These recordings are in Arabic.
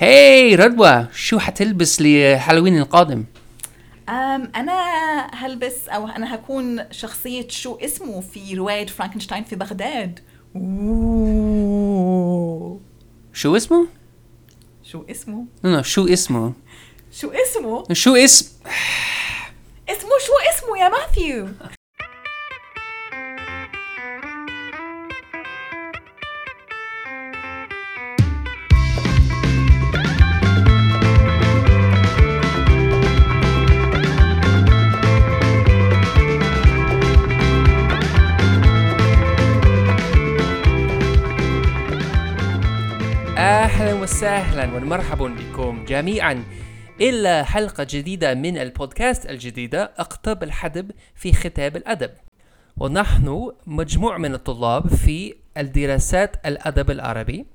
Hi رضوى شو حتلبس لهالوين القادم؟ أم أنا هلبس أو أنا هكون شخصية شو اسمه في رواية فرانكنشتاين في بغداد أوه. شو اسمه؟ شو اسمه؟ no شو اسمه؟ شو اسمه؟ شو اسم اسمه شو اسمه يا ماثيو؟ وسهلا ومرحبا بكم جميعا. إلى حلقة جديدة من البودكاست الجديدة اقطب الحدب في ختاب الأدب. ونحن مجموع من الطلاب في الدراسات الأدب العربي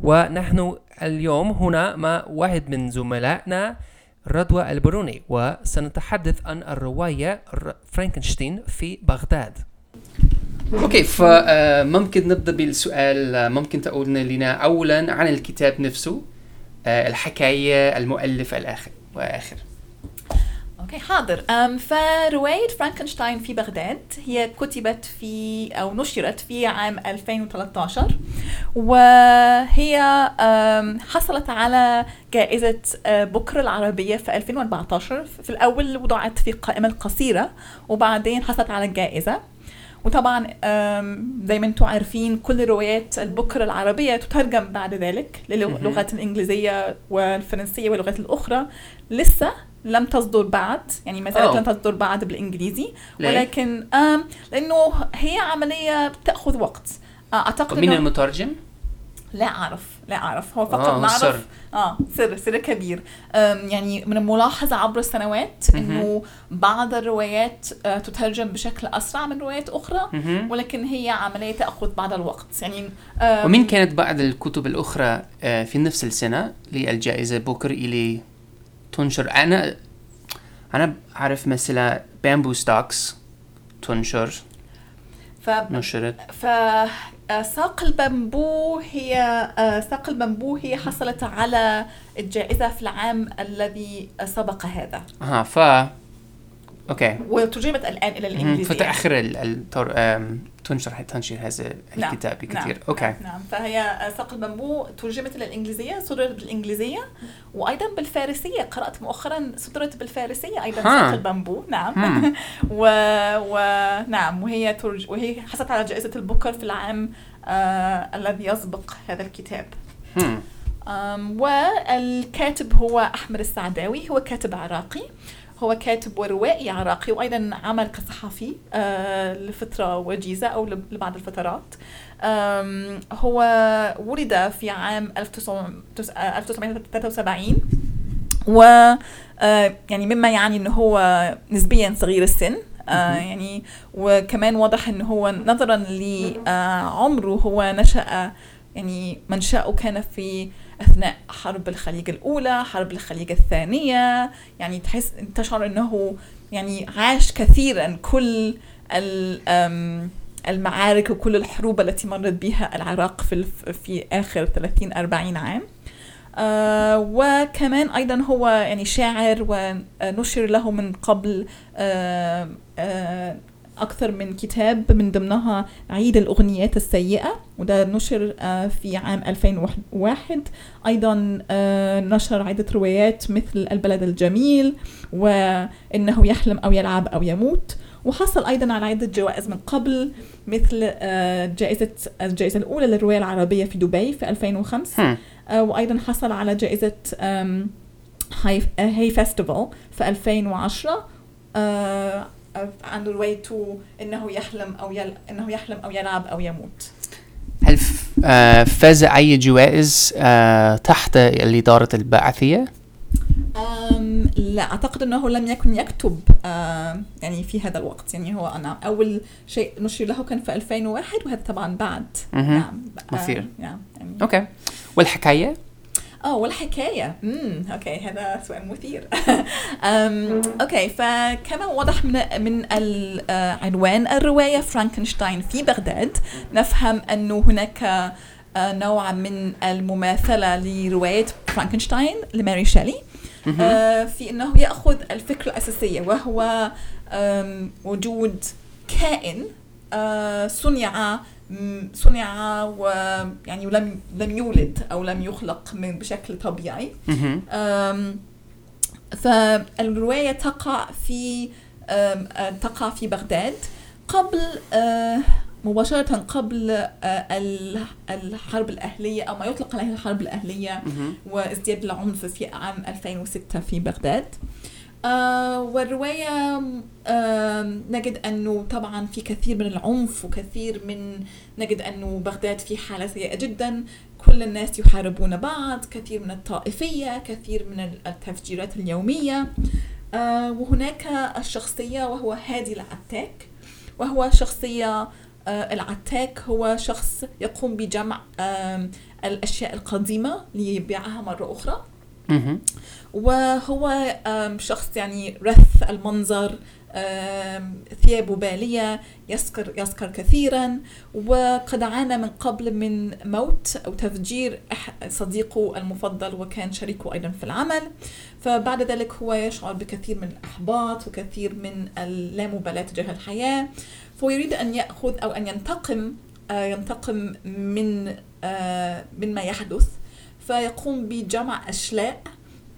ونحن اليوم هنا مع واحد من زملائنا رضوى البروني. وسنتحدث عن الرواية ر- فرانكنشتين في بغداد. okay فممكن نبدأ بالسؤال آه، ممكن تقول لنا اولا عن الكتاب نفسه آه، الحكاية المؤلف الآخر وآخر. okay حاضر. أم فرواية فرانكنشتاين في بغداد هي كتبت في أو نشرت في عام 2013 وهي حصلت على جائزة أه، بوكر العربية في 2014 في الأول وضعت في القائمة القصيرة وبعدين حصلت على الجائزة وطبعا زي ما أنتم عارفين كل روايات البوكر العربية تترجم بعد ذلك. للغات الإنجليزية والفرنسية واللغات الأخرى لسه لم تصدر بعد يعني ما زالت. لم تصدر بعد بالإنجليزي؟ ولكن لأنه هي عملية بتأخذ وقت أعتقد مين المترجم؟ لا أعرف لا أعرف. هو فقط آه، نعرف سر. آه سر سر كبير. يعني من الملاحظ عبر السنوات. إنه بعض الروايات آه، تترجم بشكل أسرع من روايات أخرى. ولكن هي عملية تأخذ بعض الوقت. يعني ومين كانت بعض الكتب الأخرى آه، في نفس السنة للجائزة؟ بوكر اللي تنشر. أنا أنا أعرف مثلا Bamboo Stalks تنشر. ف نشرت. ف آه، ساق البامبو هي آه، ساق البامبو هي حصلت على الجائزة في العام الذي سبق هذا. ها ف okay. وترجمت الآن إلى مهم. الإنجليزية. فتأخر ال- التر... آم، تنشر تنشير هذا نعم، الكتاب بكثير. نعم okay. نعم, نعم فهي ساق البامبو ترجمت إلى الإنجليزية صدرت بالإنجليزية وأيضا بالفارسية. قرأت مؤخرا صدرت بالفارسية أيضا ها. ساق البامبو نعم. و... و... نعم وهي ترج... وهي حصلت على جائزة البوكر في العام آه... الذي يسبق هذا الكتاب. والكاتب هو أحمد السعداوي هو كاتب عراقي. هو كاتب وروائي عراقي وأيضا عمل كصحفي آه، لفترة وجيزة أو لب- لبعض الفترات. هو ولد في عام 1973 و آه، يعني مما يعني إنه هو نسبيا صغير السن. آه. يعني وكمان واضح إنه هو نظرا لعمره هو نشأ يعني منشأه كان في أثناء حرب الخليج الأولى حرب الخليج الثانية. يعني تحس تشعر إنه يعني عاش كثيرا كل المعارك وكل الحروب التي مرت بها العراق في في آخر 30 40 عام. آه وكمان أيضا هو يعني شاعر ونشر له من قبل آه آه أكثر من كتاب من ضمنها عيد الأغنيات السيئة وده نشر آه في عام 2001 أيضا آه نشر عدة روايات مثل البلد الجميل وإنه يحلم أو يلعب أو يموت. وحصل أيضا على عدة جوائز من قبل مثل آه جائزة الجائزة الأولى للرواية العربية في دبي في 2005 هم. آه، وأيضا حصل على آه، هاي فيستيفال في 2010 آه، آه، عن روايته إنه يحلم أو يل... إنه يحلم أو يلعب أو يموت هل آه، فاز أي جوائز آه، تحت الإدارة البعثية؟ أم لا أعتقد إنه لم يكن يكتب آم، يعني في هذا الوقت يعني هو أنا أول شيء نشر له كان في 2001 وهذا طبعا بعد. نعم آه، مثير. نعم يعني okay والحكاية؟ آه والحكايه امم okay هذا سؤال مثير. أم، okay فكما واضح من من عنوان الرواية فرانكنشتاين في بغداد نفهم انه هناك آه، نوع من المماثلة لرواية فرانكنشتاين لماري شيلي. آه، في إنه يأخذ الفكرة الأساسية وهو وجود كائن صنع م- صنع ويعني لم لم يولد أو لم يخلق من بشكل طبيعي. فالرواية تقع في تقع في بغداد قبل أه، مباشرة قبل ال- الحرب الأهلية أو ما يطلق عليها الحرب الأهلية. وازدياد العنف في عام 2006 في بغداد. آه والرواية نجد أنه طبعا في كثير من العنف وكثير من نجد أنه بغداد في حالة سيئة جدا كل الناس يحاربون بعض كثير من الطائفية كثير من التفجيرات اليومية آه وهناك الشخصية وهو هادي العتاك وهو شخصية آه العتاك هو شخص يقوم بجمع الأشياء القديمة ليبيعها مرة أخرى. وهو شخص يعني رث المنظر ثيابه بالية يسكر يسكر كثيرا وقد عانى من قبل من موت أو تفجير صديقه المفضل وكان شريكه أيضا في العمل. فبعد ذلك هو يشعر بكثير من الإحباط وكثير من اللامبالاة تجاه الحياة. فيريد أن يأخذ أو أن ينتقم آه، ينتقم من آه، من ما يحدث. فيقوم بجمع أشلاء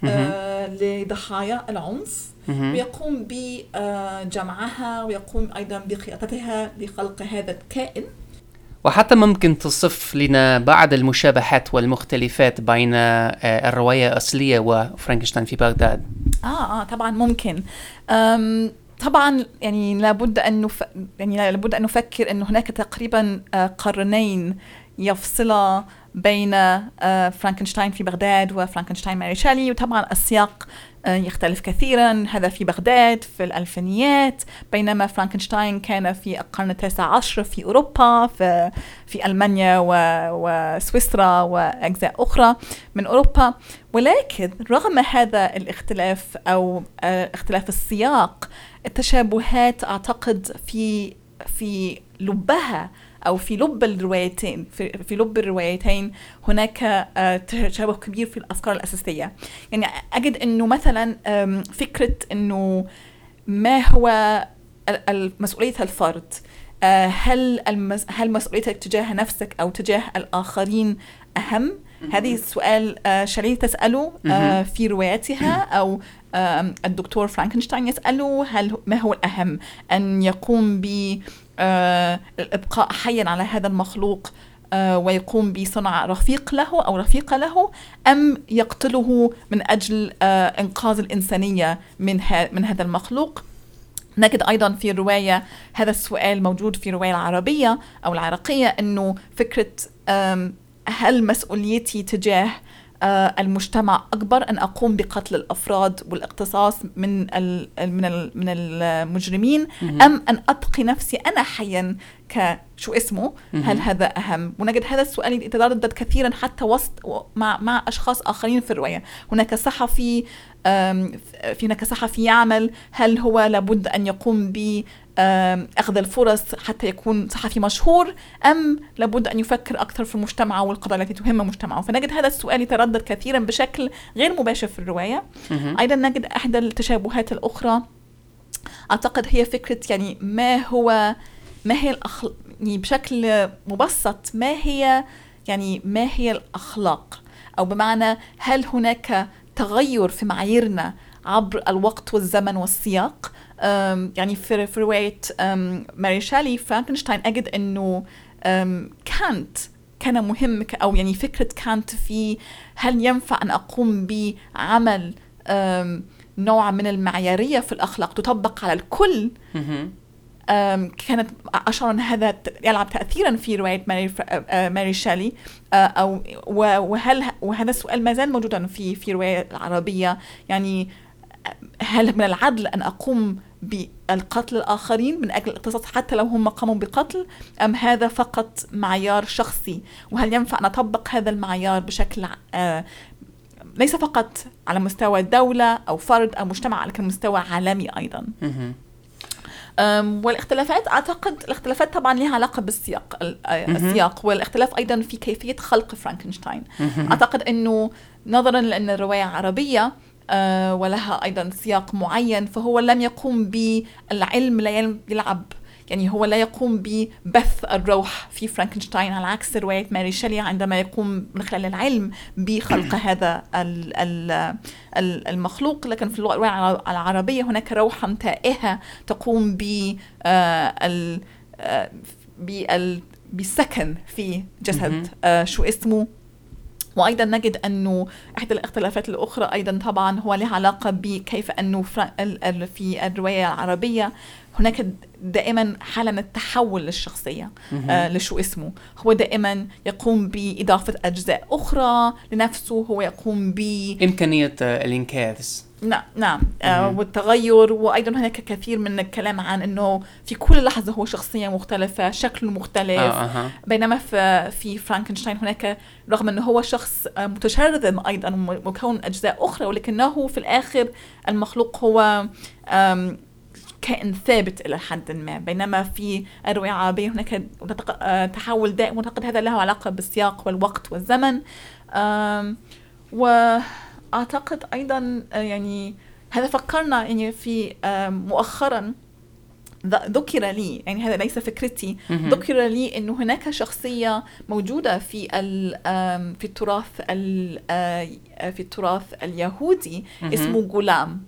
آه، لضحايا العنف. ويقوم بجمعها ويقوم أيضا بقيادتها لخلق هذا الكائن. وحتى ممكن تصف لنا بعض المشابهات والمختلفات بين آه، الرواية الأصلية وفرانكشتاين في بغداد. آه آه طبعا ممكن. أم طبعا يعني لابد أن نف... يعني لابد أن نفكر أن هناك تقريبا آه، قرنين يفصلا بين آه، فرانكنشتاين في بغداد وفرانكنشتاين ماري شيلي وطبعا السياق آه، يختلف كثيرا هذا في بغداد في الألفينيات بينما فرانكنشتاين كان في القرن التاسع عشر في أوروبا في, في ألمانيا. وسويسرا وأجزاء أخرى من أوروبا ولكن رغم هذا الاختلاف أو آه، اختلاف السياق التشابهات أعتقد في في لبها أو في لب الروايتين في, في لب الروايتين هناك آه، تشابه كبير في الأفكار الأساسية يعني أجد أنه مثلا فكرة أنه ما هو مسؤولية الفرد آه، هل المس... هل مسؤوليتك تجاه نفسك أو تجاه الآخرين أهم؟ هذه السؤال آه، آه، مهم. في روايتها أو آم، الدكتور فرانكنشتاين يسأله هل ما هو الأهم أن يقوم ب الإبقاء حيا على هذا المخلوق آه، ويقوم بصنع رفيق له أو رفيقة له أم يقتله من أجل آه، إنقاذ الإنسانية من, من هذا المخلوق؟ نجد أيضا في الرواية هذا السؤال موجود في الرواية العربية أو العراقية أنه فكرة آم، هل مسؤوليتي تجاه آه، المجتمع أكبر. أن أقوم بقتل الأفراد والاقتصاص من من من المجرمين أم أن أبقي نفسي أنا حيا ك شو اسمه؟ هل هذا أهم؟ ونجد هذا السؤال يتردد كثيرا حتى وسط مع مع أشخاص آخرين في الرواية. هناك صحفي في هناك صحفي يعمل هل هو لابد أن يقوم ب أخذ الفرص حتى يكون صحفي مشهور أم لابد أن يفكر أكثر في المجتمع والقضايا التي تهم مجتمعه. فنجد هذا السؤال يتردد كثيرا بشكل غير مباشر في الرواية. أيضا نجد إحدى التشابهات الأخرى. أعتقد هي فكرة يعني ما هو ما هي الأخل... يعني بشكل مبسط ما هي يعني ما هي الأخلاق؟ أو بمعنى هل هناك تغير في معاييرنا عبر الوقت والزمن والسياق؟ يعني في في رواية ماري شالي فرانكنشتاين أجد أنه كانت كان مهم أو يعني فكرة كانت في هل ينفع أن أقوم بعمل نوع من المعيارية في الأخلاق تطبق على الكل كانت أشعر أن هذا يلعب تأثيرا في رواية ماري, ماري شالي أو وهل وهذا السؤال ما زال موجودا في في الرواية العربية يعني هل من العدل أن أقوم بالقتل الآخرين من أجل الاقتصاص حتى لو هم قاموا بقتل أم هذا فقط معيار شخصي؟ وهل ينفع أن أطبق هذا المعيار بشكل آه، ليس فقط على مستوى دولة أو فرد أو مجتمع لكن مستوى عالمي أيضا. والاختلافات أعتقد الاختلافات طبعا لها علاقة بالسياق ال- آه، السياق والاختلاف أيضا في كيفية خلق فرانكنشتاين. أعتقد إنه نظرا لأن الرواية عربية ولها أيضا سياق معين فهو لم يقوم بالعلم لا يل- يلعب يعني هو لا يقوم ببث الروح في فرانكنشتاين. على عكس رواية ماري شيلي عندما يقوم من خلال العلم بخلق هذا ال- ال- ال- المخلوق لكن في الرواية الع- العربية هناك روحا تائهة تقوم ب آه، ال- آه، بالسكن في جسد. آه، شو اسمه؟ وأيضا نجد أنه إحدى الاختلافات الأخرى أيضا طبعا هو له علاقة بكيف أنه في الرواية العربية هناك دائما حالة من التحول للشخصية آه لشو اسمه. هو دائما يقوم بإضافة أجزاء أخرى لنفسه هو يقوم ب إمكانية آه، الإنكاث نعم نعم. آه والتغير وأيضا هناك كثير من الكلام عن إنه في كل لحظة هو شخصية مختلفة شكله مختلف. آه أها. بينما في في فرانكنشتاين هناك رغم إنه هو شخص آه، متشرذم أيضا مكون أجزاء أخرى ولكنه في الآخر المخلوق هو كائن ثابت إلى حد ما. بينما في الروايه العربيه هناك آه، تحول دائم وأعتقد هذا له علاقة بالسياق والوقت والزمن. آم، واعتقد أيضا آه، يعني هذا فكرنا يعني في مؤخرا ذكر لي يعني هذا ليس فكرتي. ذكر لي انه هناك شخصية موجودة في في التراث ال- آه، في التراث اليهودي. اسمه غلام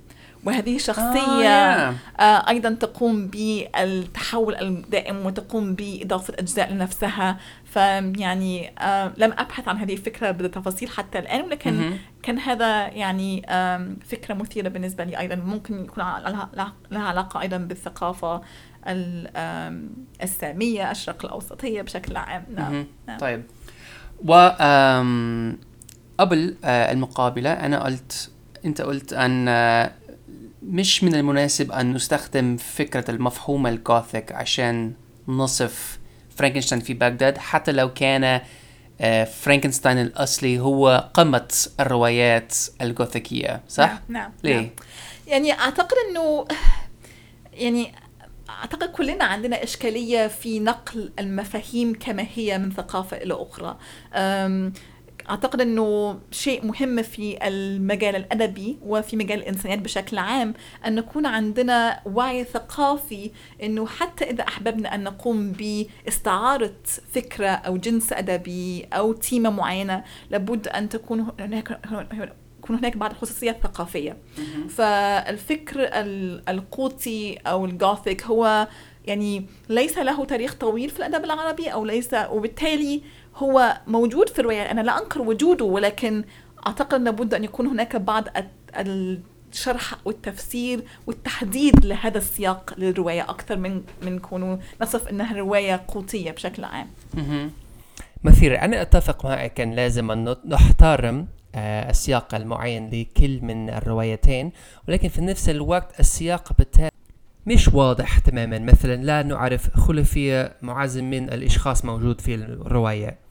وهذه آه، شخصية يا. آه أيضا تقوم بالتحول الدائم وتقوم بإضافة أجزاء لنفسها فيعني آه لم أبحث عن هذه الفكرة بتفاصيل حتى الآن ولكن مهم. كان هذا يعني آم، فكرة مثيرة بالنسبة لي أيضا ممكن يكون لها علاقة أيضا بالثقافة السامية الشرق الأوسطية بشكل عام نعم مهم. نعم. طيب و قبل آه، المقابلة أنا قلت أنت قلت أن آه، مش من المناسب أن نستخدم فكرة المفهوم ال Gothic عشان نصف فرانكنشتاين في بغداد حتى لو كان آه، فرانكنشتاين الأصلي هو قمة الروايات الجوثيكية صح؟ نعم نعم ليه؟ نعم. يعني أعتقد إنه يعني أعتقد كلنا عندنا إشكالية في نقل المفاهيم كما هي من ثقافة إلى أخرى أم، أعتقد إنه شيء مهم في المجال الأدبي وفي مجال الإنسانيات بشكل عام أن نكون عندنا وعي ثقافي إنه حتى إذا أحببنا أن نقوم باستعارة فكرة أو جنس أدبي أو تيمة معينة لابد أن تكون هناك يكون هناك بعض الخصوصيات الثقافية. فالفكر ال- القوطي أو الجوثيك هو يعني ليس له تاريخ طويل في الأدب العربي أو ليس وبالتالي هو موجود في الروايه أنا لا أنكر وجوده ولكن أعتقد لابد أن يكون هناك بعض الشرح والتفسير والتحديد لهذا السياق للرواية أكثر من من كونه نصف أنها رواية قوطيه بشكل عام. مهم. مثير أنا أتفق معك أن لازم أن نحترم آه، السياق المعين لكل من الروايتين ولكن في نفس الوقت السياق بالتالي مش واضح تماما. مثلا لا نعرف خلفية معزم من الإشخاص موجود في الرواية.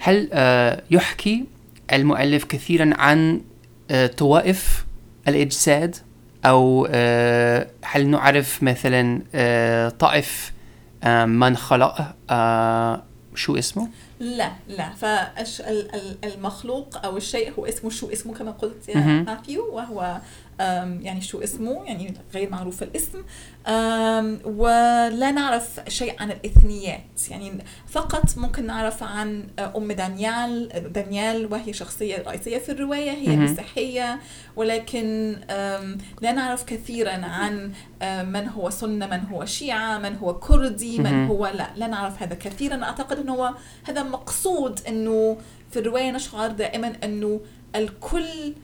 هل آه، يحكي المؤلف كثيرا عن آه، طوائف الأجساد؟ أو آه، هل نعرف مثلا آه، طائف آه، من خلق آه، شو اسمه؟ لا لا. فالمخلوق أو الشيء هو اسمه شو اسمه كما قلت يا وهو يعني شو اسمه يعني غير معروف الاسم. ولا نعرف شيء عن الإثنيات. يعني فقط ممكن نعرف عن أم دانيال دانيال وهي شخصية رئيسية في الرواية هي. مسيحية. ولكن لا نعرف كثيرا عن أم، من هو سنة من هو شيعة من هو كردي من. هو لا. لا نعرف هذا كثيرا. أعتقد إنه هو هذا مقصود إنه في الرواية نشعر دائما إنه الكل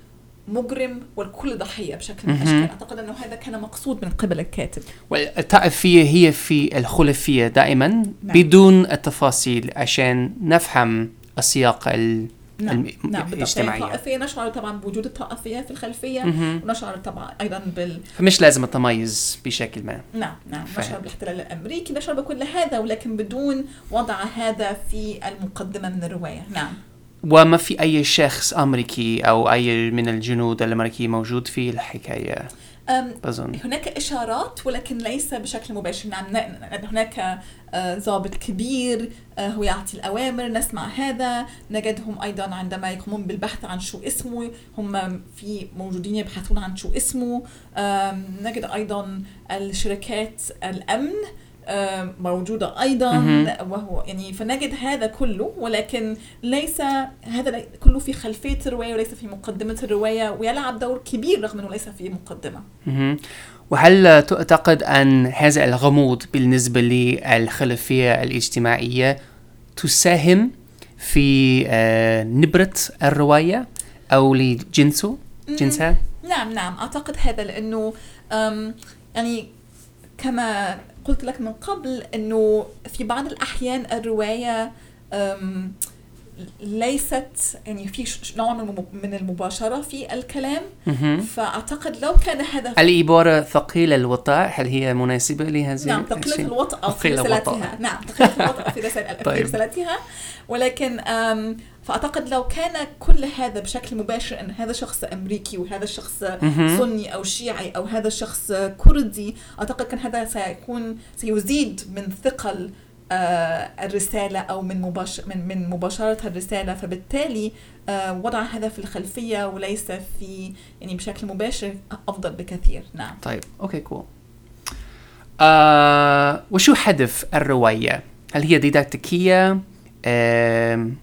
مجرم والكل ضحية بشكل من. الأشكال. أعتقد أنه هذا كان مقصود من قبل الكاتب. والطائفية هي في الخلفية دائما بدون التفاصيل عشان نفهم السياق ال- نعم. الم- نعم. الاجتماعية. الطائفيه نشعر طبعا بوجود الطائفيه في الخلفية. مهم. ونشعر طبعا أيضا بال فمش لازم التميز بشكل ما. نعم. نعم. نشعر بالاحتلال الأمريكي نشعر بكل هذا ولكن بدون وضع هذا في المقدمة من الرواية. نعم. وما في أي شخص أمريكي أو أي من الجنود الأمريكي موجود في الحكاية؟ بظن. هناك إشارات ولكن ليس بشكل مباشر. نعم هناك آه، ضابط كبير آه، هو يعطي الأوامر نسمع هذا. نجدهم أيضا عندما يقومون بالبحث عن شو اسمه. هم في موجودين يبحثون عن شو اسمه. نجد أيضا الشركات الأمن موجودة أيضا. وهو يعني فنجد هذا كله ولكن ليس هذا كله في خلفية الرواية وليس في مقدمة الرواية ويلعب دور كبير رغم أنه ليس في مقدمة. وهل تعتقد أن هذا الغموض بالنسبة للخلفية الاجتماعية تساهم في آه، نبرة الرواية أو لجنسه جنسها؟ نعم نعم أعتقد هذا لأنه أم، يعني كما قلت لك من قبل إنه في بعض الأحيان الرواية ليست يعني في نوع من الم- من المباشرة في الكلام مهم. فأعتقد لو كان هذا العبارة ثقيلة الوطأ هل هي مناسبة لهذه نعم الشيء؟ الوطأة في ثقيلة رسالتها. نعم في رسال- في طيب. رسالتها ولكن أم، فأعتقد لو كان كل هذا بشكل مباشر أن هذا شخص أمريكي وهذا شخص مهم. سني أو شيعي أو هذا شخص كردي أعتقد كان هذا سيكون سيزيد من ثقل آه، الرسالة أو من مباشر من من مباشرة الرسالة فبالتالي آه، وضع هذا في الخلفية وليس في يعني بشكل مباشر أفضل بكثير نعم طيب okay cool آه وشو هدف الرواية؟ هل هي ديداكتيكية؟ آم،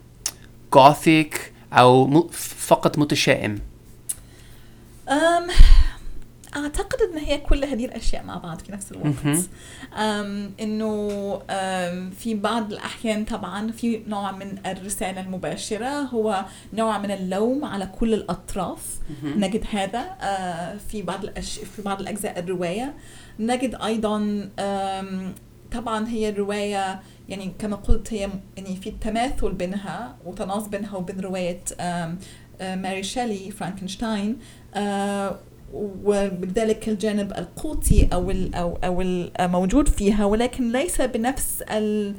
Gothic أو م- فقط متشائم؟ أم أعتقد أن هي كل هذه الأشياء مع بعض في نفس. الوقت أم إنه أم في بعض الأحيان طبعا في نوع من الرسالة المباشرة هو نوع من اللوم على كل الأطراف نجد هذا في بعض الأش... في بعض الأجزاء الرواية نجد أيضا آم، طبعا هي الرواية يعني كما قلت هي يعني في تماثل بينها وتناص بينها وبين رواية آه، ماري شيلي فرانكنشتاين آه، وبذلك الجانب القوطي أو أو أو الموجود فيها ولكن ليس بنفس ال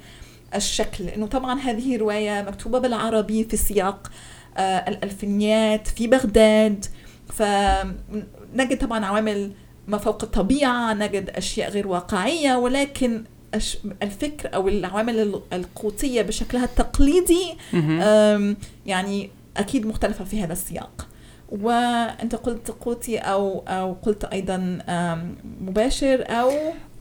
الشكل لأنه طبعا هذه رواية مكتوبة بالعربي في سياق آه الألفينيات في بغداد فنجد طبعا عوامل ما فوق الطبيعة نجد أشياء غير واقعية ولكن الفكر أو العوامل ال- القوطيه بشكلها التقليدي يعني أكيد مختلفة في هذا السياق. وأنت قلت قوتي أو أو قلت أيضا مباشر أو؟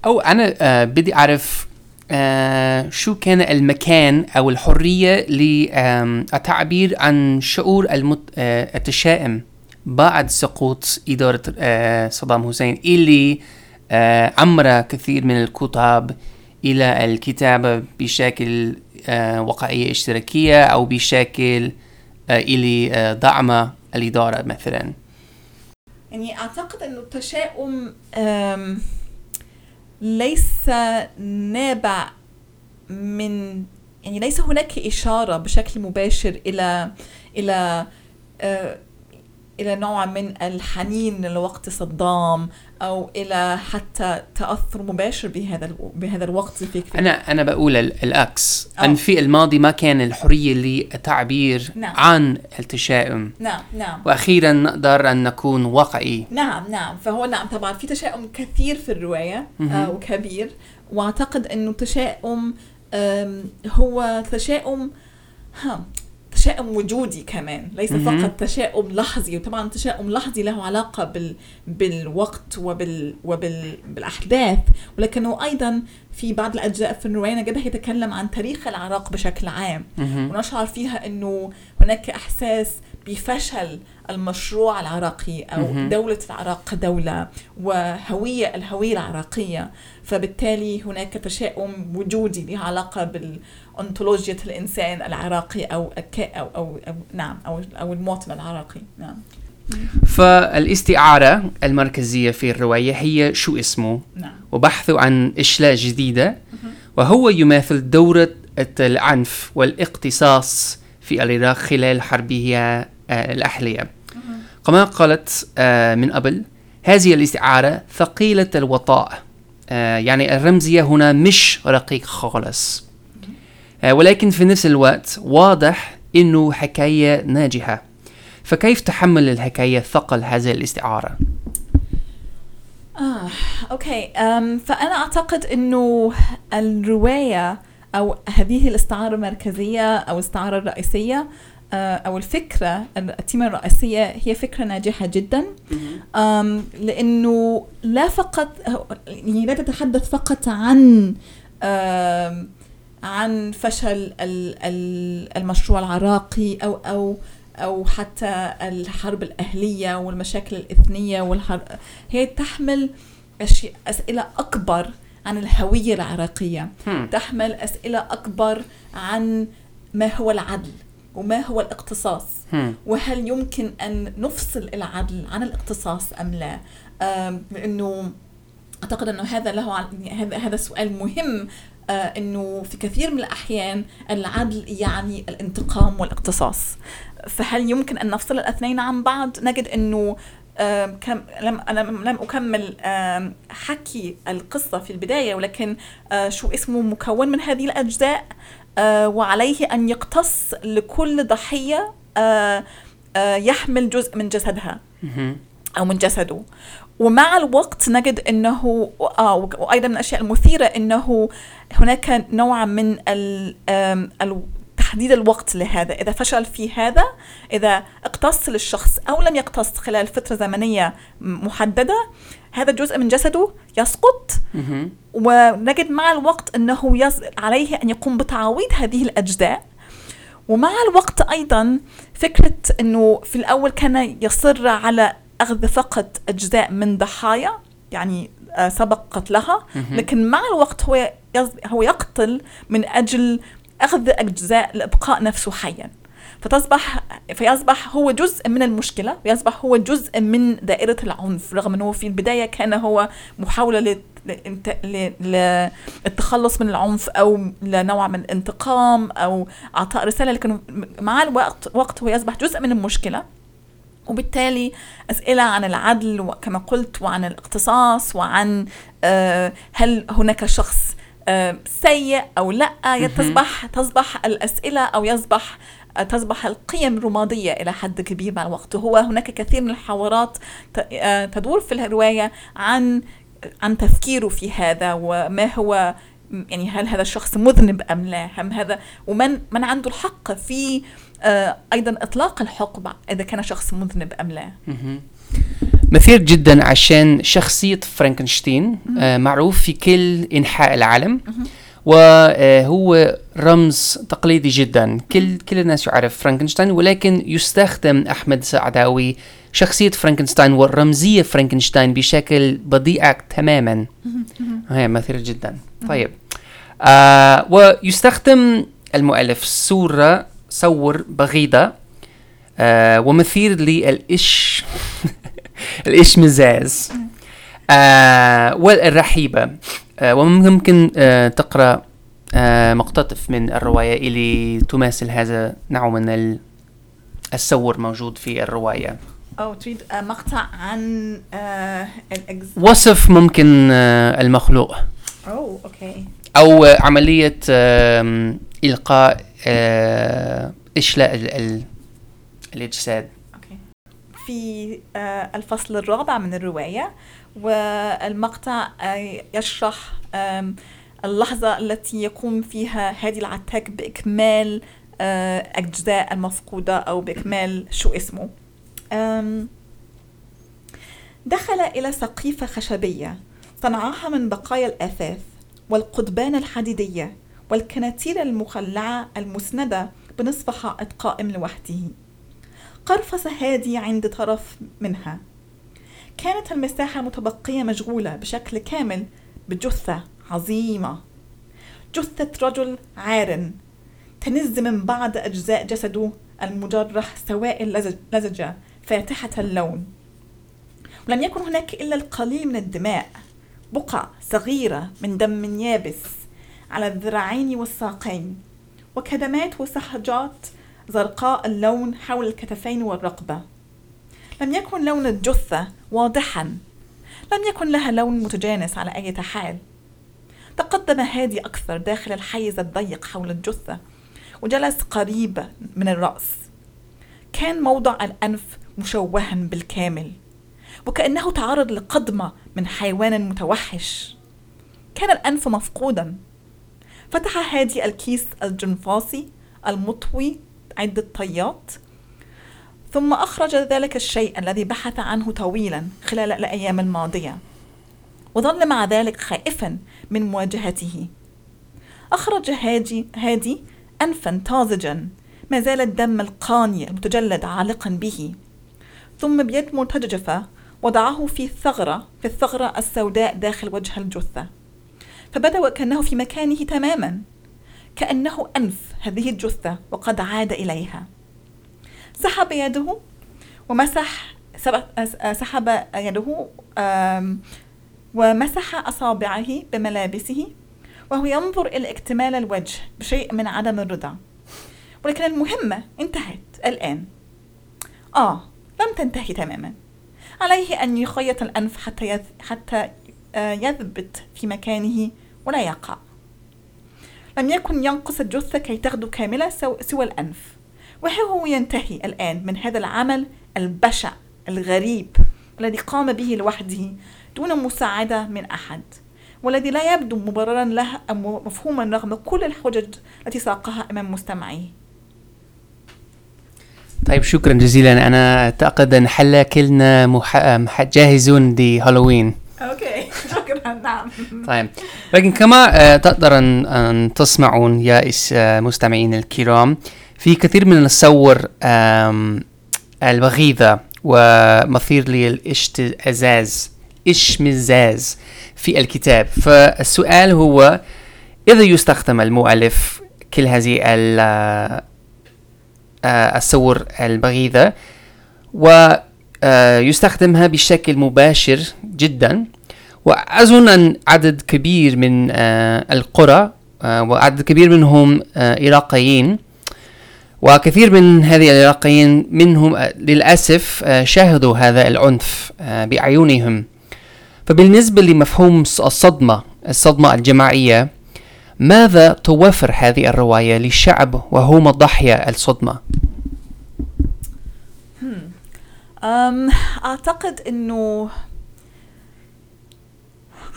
أو أنا آه بدي أعرف آه شو كان المكان أو الحرية للتعبير عن شعور المت... آه التشائم بعد سقوط إدارة آه صدام حسين اللي آه عمر كثير من الكتاب إلى الكتابة بشكل آه وقائية اشتراكية أو بشكل آه إلي آه دعم الإدارة مثلا. يعني أعتقد انه التشاؤم ليس نابع من يعني ليس هناك إشارة بشكل مباشر إلى إلى آه، إلى نوع من الحنين لوقت صدام أو إلى حتى تأثر مباشر بهذا بهذا الوقت في أنا أنا بقول ال- العكس آه. أن في الماضي ما كان الحرية للتعبير نعم. عن التشاؤم. نعم نعم. وأخيرا نقدر أن نكون واقعي. نعم نعم. فهو نعم طبعا في تشاؤم كثير في الرواية. آه وكبير. وأعتقد إنه التشاؤم هو تشاؤم ها تشاؤم وجودي كمان ليس. فقط تشاؤم لحظي وطبعا تشاؤم لحظي له علاقة بال بالوقت وبال وبال بالأحداث ولكنه أيضا في بعض الأجزاء في الرواية نجدها يتكلم عن تاريخ العراق بشكل عام. ونشعر فيها إنه هناك إحساس بفشل المشروع العراقي أو مهم. دولة العراق كدولة وهويه الهوية العراقية. فبالتالي هناك تشاؤم وجودي له علاقة بالانطولوجيا الإنسان العراقي أو الك- أو أو, أو نعم أو أو المواطن العراقي. نعم. فالاستعارة المركزية في الرواية هي شو اسمه؟ نعم. وبحثه عن أشياء جديدة. وهو يماثل دورة العنف والإقتصاص في العراق خلال حربها آه، الأهلية كما قالت آه، من قبل هذه الاستعارة ثقيلة الوطاء. آه، يعني الرمزية هنا مش رقيق خالص. ولكن في نفس الوقت واضح إنه حكاية ناجحة. فكيف تحمل الحكاية ثقل هذه الاستعارة؟ آه، أوكي. أم فأنا أعتقد أنه الرواية أو هذه الاستعارة المركزية أو الاستعارة الرئيسية آه، أو الفكرة التيمة الرئيسية هي فكرة ناجحة جدا. أم لأنه لا فقط يعني لا تتحدث فقط عن عن فشل ال- ال- المشروع العراقي أو أو أو حتى الحرب الأهلية والمشاكل الإثنية والحرب هي تحمل أشياء أسئلة أكبر عن الهوية العراقية. هم. تحمل أسئلة أكبر عن ما هو العدل. وما هو الاقتصاص. وهل يمكن أن نفصل العدل عن الاقتصاص أم لا؟ لأنه أعتقد أنه هذا له هذا هذا سؤال مهم آه، أنه في كثير من الأحيان العدل يعني الانتقام والاقتصاص. فهل يمكن أن نفصل الاثنين عن بعض؟ نجد آم، كم لم أنا لم أكمل آم، حكي القصة في البداية ولكن آه، شو اسمه مكون من هذه الأجزاء آه، وعليه أن يقتص لكل ضحية آه، يحمل جزء من جسدها. أو من جسده ومع الوقت نجد إنه وأيضا من الأشياء المثيرة إنه هناك نوع من ال- تحديد الوقت لهذا إذا فشل في هذا إذا اقتص للشخص أو لم يقتص خلال فترة زمنية محددة هذا جزء من جسده يسقط. ونجد مع الوقت إنه يز... عليه أن يقوم بتعويض هذه الأجزاء ومع الوقت أيضا فكرة إنه في الأول كان يصر على أخذ فقط أجزاء من ضحايا يعني آه، سبق قتلها. لكن مع الوقت هو. هو يقتل من أجل أخذ اجزاء لإبقاء نفسه حيا. فتصبح فيصبح هو جزء من المشكلة ويصبح هو جزء من دائرة العنف رغم أنه في البداية كان هو محاولة للتخلص من العنف أو لنوع من الانتقام أو إعطاء رسالة لكن مع الوقت وقت هو يصبح جزء من المشكلة. وبالتالي أسئلة عن العدل وكما قلت وعن الاقتصاص وعن آه، هل هناك شخص سيء أو لأ تصبح تصبح الأسئلة أو يصبح آه، تصبح القيم رمادية إلى حد كبير مع الوقت. وهو هناك كثير من الحوارات آه، تدور في الرواية عن عن تفكيره في هذا وما هو يعني هل هذا الشخص مذنب أم لا هم هذا ومن من عنده الحق في آه، أيضا إطلاق الحكم إذا كان شخص مذنب أم لا. مثير جدا عشان شخصية فرانكنشتين آه، معروف في كل إنحاء العالم. وهو رمز تقليدي جدا. كل كل الناس يعرف فرانكنشتاين ولكن يستخدم أحمد سعداوي شخصية فرانكنشتاين والرمزية فرانكنشتاين بشكل بديع تماما. هي مثير جدا. طيب. آه ويستخدم المؤلف صورة صور بغيضة آه ومثير للإش الإشمئزاز آه والرحيبة. آه وممكن آه تقرأ آه مقتطف من الرواية اللي تماثل هذا نوع من ال- الصور موجود في الرواية. أو تريد آه، مقطع عن آه، وصف ممكن آه المخلوق. اوه أوكي. أو عملية إلقاء آه إشلاء ال- ال- الأجساد. في آه، الفصل الرابع من الرواية والمقطع آه، يشرح اللحظة التي يقوم فيها هادي العتاك بإكمال آه، أجزاء المفقودة أو بإكمال شو اسمه. دخل إلى سقيفة خشبية صنعها من بقايا الأثاث والقضبان الحديدية والكناتير المخلعة المسندة بنصف حائط قائم لوحده. قرفص هادي عند طرف منها. كانت المساحة متبقية مشغولة بشكل كامل بجثة عظيمة. جثة رجل عار تنز من بعض أجزاء جسده المجرح سوائل لزج- لزجة فاتحة اللون. ولم يكن هناك إلا القليل من الدماء. بقع صغيرة من دم يابس على الذراعين والساقين. وكدمات وسحجات زرقاء اللون حول الكتفين والرقبة. لم يكن لون الجثة واضحا. لم يكن لها لون متجانس على أي حال تقدم هادي أكثر داخل الحيز الضيق حول الجثة وجلس قريب من الرأس. كان موضع الأنف مشوها بالكامل وكأنه تعرض لقضمة من حيوان متوحش. كان الأنف مفقودا. فتح هادي الكيس الجنفاصي المطوي عدة طيات ثم أخرج ذلك الشيء الذي بحث عنه طويلا خلال الأيام الماضية وظل مع ذلك خائفا من مواجهته. أخرج هادي, هادي أنفا طازجا ما زال الدم القاني المتجلد عالقا به. ثم بيد مرتجفة وضعه في الثغرة في الثغرة السوداء داخل وجه الجثة. فبدأ وكأنه في مكانه تماما. كأنه أنف هذه الجثة وقد عاد إليها. سحب يده ومسح سحب يده ومسح أصابعه بملابسه وهو ينظر إلى اكتمال الوجه بشيء من عدم الرضا. ولكن المهمة انتهت الآن. آه لم تنتهي تماما. عليه أن يخيط الأنف حتى آه، يثبت في مكانه ولا يقع. لم يكن ينقص الجثة كي تغدو كاملة سوى الأنف. وهو ينتهي الآن من هذا العمل البشع الغريب الذي قام به لوحده دون مساعدة من أحد والذي لا يبدو مبررا له أو مفهوما رغم كل الحجج التي ساقها أمام مستمعيه. طيب شكرا جزيلا. أنا أعتقد أن حلا كلنا مح... جاهزون لهالوين. أوكي. شكرا طيب. لكن كما آه، تقدر أن تسمعون يا المستمعين الكرام في كثير من الصور البغيضة ومثير للاشتزاز اشمزاز في الكتاب. فالسؤال هو إذا يستخدم المؤلف كل هذه آه، الصور البغيضة ويستخدمها بشكل مباشر جدا وأظن أن عدد كبير من آه، القرى آه، وعدد كبير منهم عراقيين وكثير من هذه العراقيين منهم للأسف شاهدوا هذا العنف بأعينهم فبالنسبة لمفهوم الصدمة الصدمة الجماعية ماذا توفر هذه الرواية للشعب وهم ضحية الصدمة؟ أعتقد أنه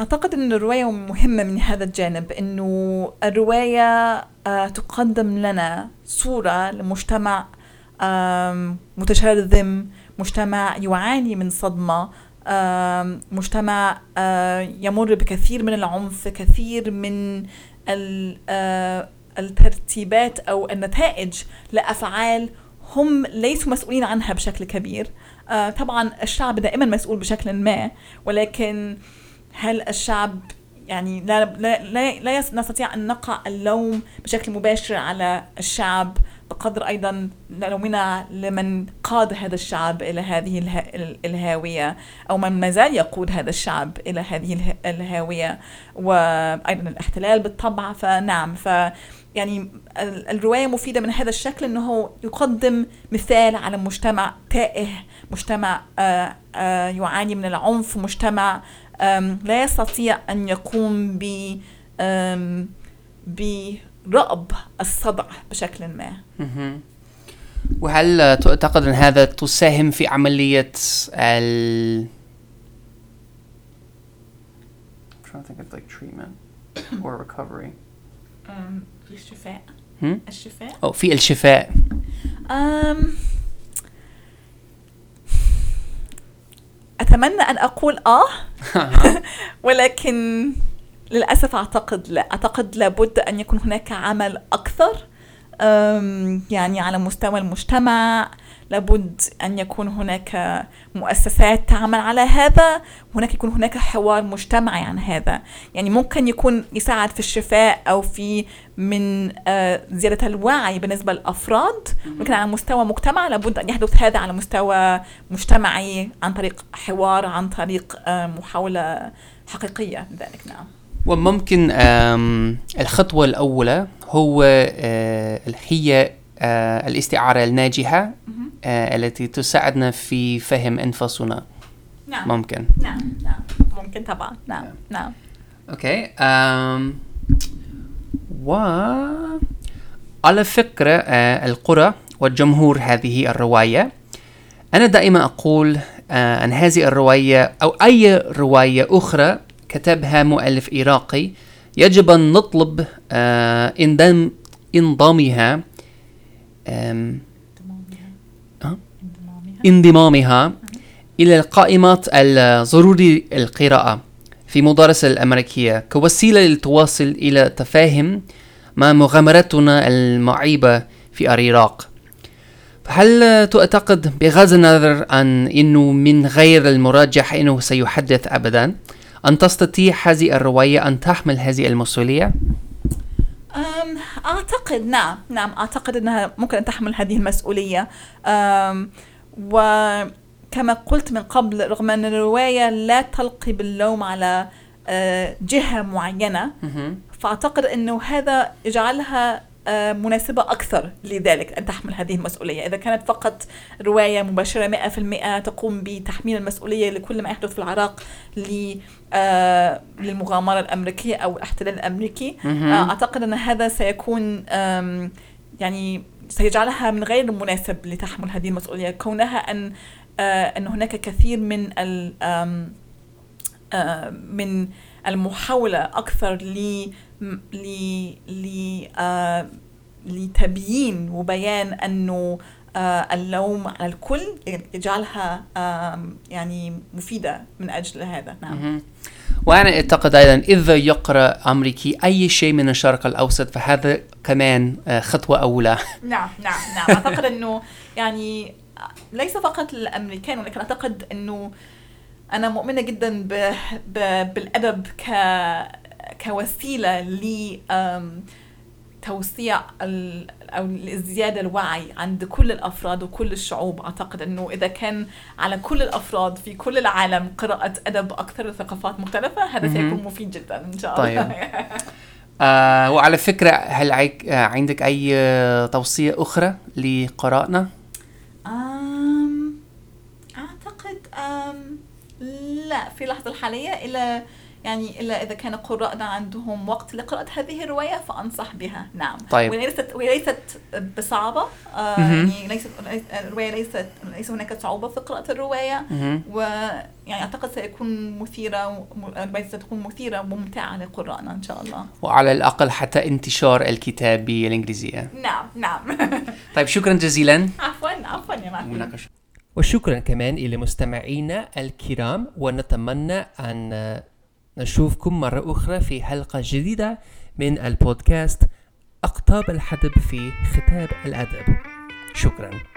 أعتقد أن الرواية مهمة من هذا الجانب أنه الرواية آه، تقدم لنا صورة لمجتمع متشرذم مجتمع يعاني من صدمة مجتمع يمر بكثير من العنف كثير من الترتيبات أو النتائج لأفعال هم ليسوا مسؤولين عنها بشكل كبير. طبعا الشعب دائما مسؤول بشكل ما ولكن هل الشعب يعني لا لا لا, لا نستطيع أن نقع اللوم بشكل مباشر على الشعب بقدر أيضا لومنا لمن قاد هذا الشعب إلى هذه الهاوية أو من ما زال يقود هذا الشعب إلى هذه الهاوية وأيضا الاحتلال بالطبع. فنعم ف يعني الرواية مفيدة من هذا الشكل أنه يقدم مثال على مجتمع تائه مجتمع آه، آه، يعاني من العنف مجتمع لا يستطيع أن يقوم ب برأب الصدع بشكل ما وهل تعتقد أن هذا تساهم في عملية ال trying to think of like treatment or recovery. الشفاء. الشفاء. أو في الشفاء. um, أتمنى أن أقول آه ولكن للأسف أعتقد لا أعتقد لابد أن يكون هناك عمل أكثر يعني على مستوى المجتمع لابد أن يكون هناك مؤسسات تعمل على هذا هناك يكون هناك حوار مجتمعي عن هذا. يعني ممكن يكون يساعد في الشفاء أو في من آه، زيادة الوعي بالنسبة للأفراد ولكن على مستوى مجتمع لابد أن يحدث هذا على مستوى مجتمعي عن طريق حوار عن طريق آه، محاولة حقيقية لذلك نعم. وممكن الخطوة الأولى هو هي آه، الاستعارة الناجحة. التي تساعدنا في فهم أنفسنا. نعم. ممكن. نعم نعم. ممكن طبعا. نعم نعم. أوكي. أم و على فكرة القرى والجمهور هذه الرواية أنا دائما أقول آه، عن هذه الرواية أو أي رواية أخرى كتبها مؤلف عراقي يجب أن نطلب آه، انضم انضامها آم، آه؟ انضمامها إلى القائمات الضروري القراءة في مدارسة الأمريكية كوسيلة للتواصل إلى تفاهم مع مغامرتنا المعيبة في العراق هل تعتقد بغض النظر عن أنه من غير المرجح أنه سيحدث أبدا أن تستطيع هذه الرواية أن تحمل هذه المسؤولية؟ أعتقد نعم نعم أعتقد أنها ممكن أن تحمل هذه المسؤولية وكما قلت من قبل رغم أن الرواية لا تلقي باللوم على أه، جهة معينة فأعتقد أنه هذا يجعلها آه، مناسبة أكثر لذلك أن تحمل هذه المسؤولية إذا كانت فقط رواية مباشرة 100% تقوم بتحميل المسؤولية لكل ما يحدث في العراق آه، للمغامرة الأمريكية أو الاحتلال الأمريكي. آه، أعتقد أن هذا سيكون يعني سيجعلها من غير المناسب لتحمل هذه المسؤولية كونها أن آه، أن هناك كثير من من المحاولة أكثر ل ل ل آه، لتبيين وبيان أنه اللوم على الكل يجعلها يعني مفيدة من أجل هذا. نعم. وأنا أعتقد أيضا إذا يقرأ أمريكي أي شيء من الشرق الأوسط فهذا كمان آه، خطوة أولى. نعم نعم نعم. أعتقد إنه يعني ليس فقط الأمريكان ولكن أعتقد إنه أنا مؤمنة جدا ب ب بالأدب ك كوسيلة ل توسيع أو لازدياد الوعي عند كل الأفراد وكل الشعوب أعتقد إنه إذا كان على كل الأفراد في كل العالم قراءة أدب أكثر ثقافات مختلفة هذا. سيكون مفيد جدا إن شاء الله طيب. آه وعلى فكرة هل آه عندك أي آه، توصية أخرى لقراءنا؟ أم لا في اللحظة الحالية إلا يعني إلا إذا كان قراءنا عندهم وقت لقراءة هذه الرواية فأنصح بها. نعم. طيب. وهي ليست وهي ليست بصعبة. آه. يعني ليست الرواية ليست ليس هناك صعوبة في قراءة الرواية. ويعني أعتقد سيكون مثيرة الرواية ستكون مثيرة وممتعة لقراءنا إن شاء الله. وعلى الأقل حتى انتشار الكتاب بالإنجليزية نعم نعم. طيب شكرا جزيلا. عفوا عفوا يا معلم. وشكرا كمان إلى مستمعينا الكرام ونتمنى أن نشوفكم مرة أخرى في حلقة جديدة من البودكاست أقطاب الحدب في ختاب الأدب. شكرا.